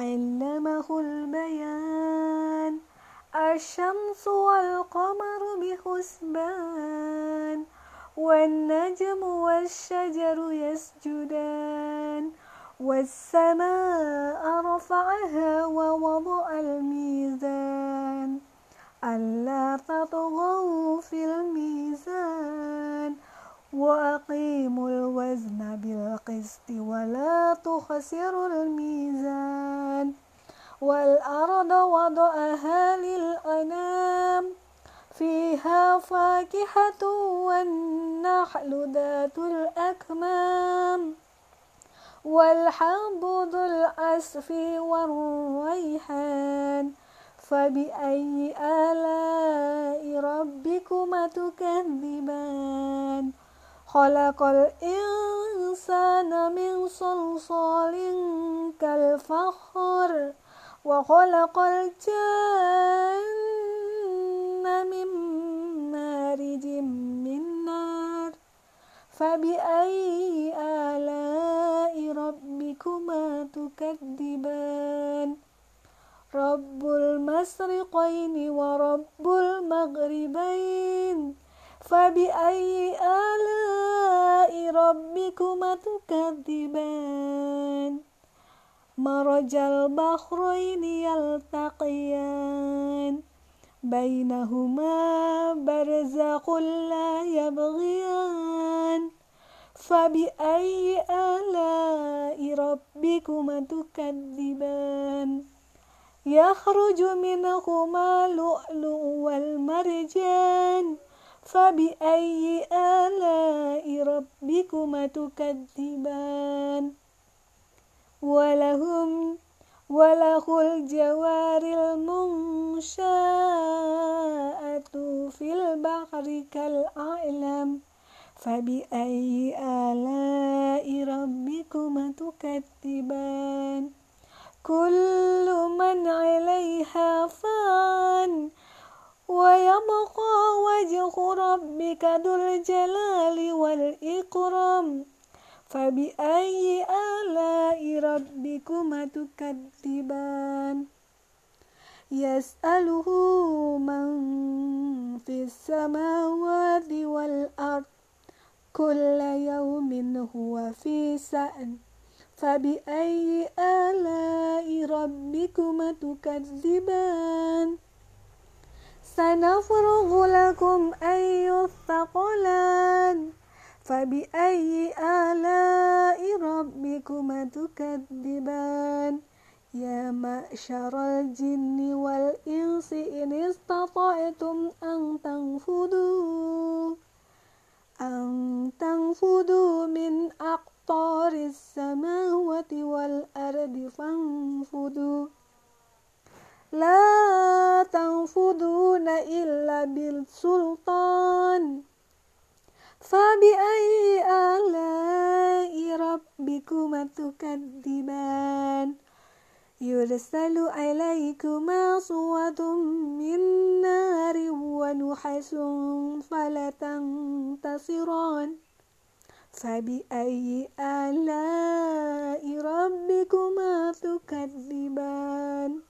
علمه البيان. الشمس والقمر بحسبان والنجم والشجر يسجدان. والسماء رفعها ووضع الميزان. ألا تطغوا في الميزان. وأقيموا الوزن بالقسط ولا تخسروا الميزان. والأرض وضعها للأنام فيها فاكهة والنحل ذات الأكمام. والحب ذو العصف والريحان فبأي آلاء ربكما تكذبان؟ خلق الإنسان من صلصال كالفخر وخلق الجن من مارج من نار. فبأي آلاء ربكما تكذبان؟ رب المشرقين ورب المغربين. فبأي آلاء ربكما تكذبان؟ مرج البحرين يلتقيان بينهما برزق لا يبغيان. فبأي آلاء ربكما تكذبان؟ يخرج منهما لؤلؤ والمرجان. فبأي آلاء ربكما تكذبان؟ ولهم وله الجوار المنشآت في البحر كالأعلم. فبأي آلاء ربكما تكذبان؟ كل من عليها فان ويبقى وجه ربك ذو الجلال والإكرام. فبأي آلاء ربكما تكذبان؟ يسأله من في السماوات والأرض. كل يوم هو في سأن فبأي آلاء ربكما تكذبان؟ سنفرغ لكم أي الثقلان. فبأي آلاء ربكما تكذبان؟ يا معشر الجن والإنس إن استطعتم أن تنفذوا أن تنفذوا من أقطار السماوات والأرض فانفذوا. لا تنفذون إلا بالسلطان. فبأي آلاء ربكما تكذبان؟ يرسل عليكما صوة من نار ونحس فلا تنتصران فبأي آلاء ربكما تكذبان؟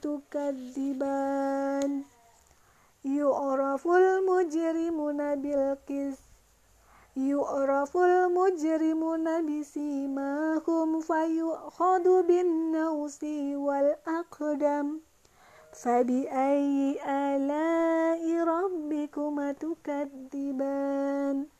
تكذبان. يعرف المجرمون بالقسط. يعرف المجرمون بسيماهم. فيؤخذ بالنوس والأقدم. فبأي آلاء ربكما تكذبان؟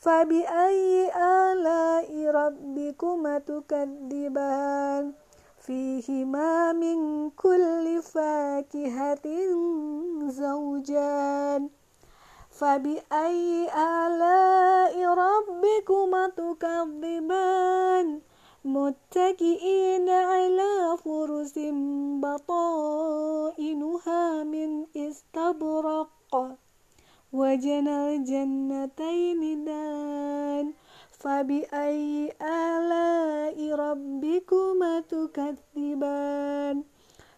فبأي آلاء ربكما تكذبان فيهما من كل فاكهة زوجان فبأي آلاء ربكما تكذبان متكئين على فرس بطائنها من استبرق وجنى الجنتين دان. فبأي آلاء ربكما تكذبان؟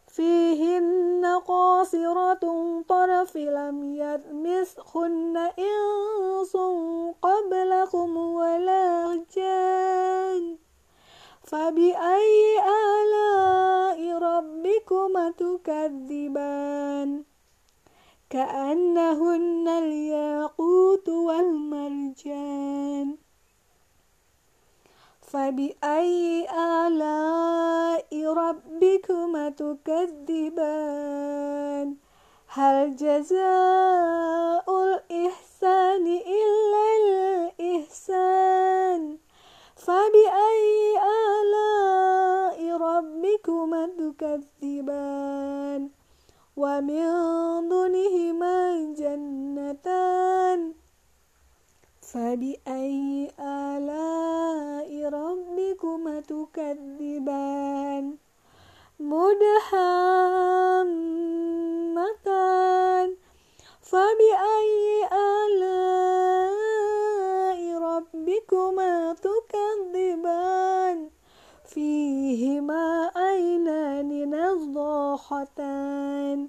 فيهن قاصرة طرف لم يدمسهن إنس قبلكم ولا جان. فبأي آلاء ربكما تكذبان؟ كأنهن الياقوت والمرجان. فبأي آلاء ربكما تكذبان؟ هل جزاء الإحسان إلا الإحسان؟ فبأي آلاء ربكما تكذبان؟ ومن دونهما جنتان فبأي آلاء ربكما تكذبان مدهامتان فبأي آلاء ربكما تكذبان فيهما عينان نضاختان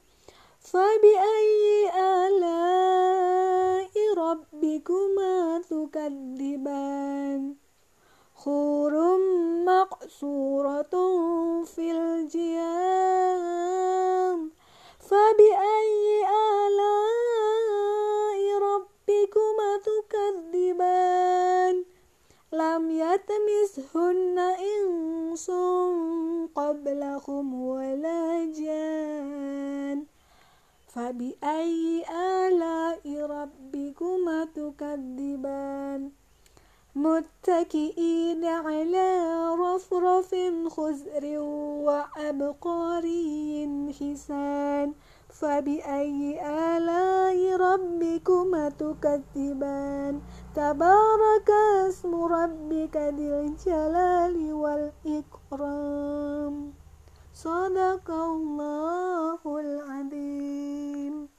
فبأي آلاء ربكما تكذبان؟ خور مقصورة في الجيام فبأي آلاء ربكما تكذبان لم يتمسهن إنس قبلهم ولا جان فبأي آلاء ربكما تكذبان متكئين على رفرف خزر وعبقري حسان فبأي آلاء ربكما تكذبان تبارك اسم ربك ذي الجلال والإكرام Sadaqallahul Adzim.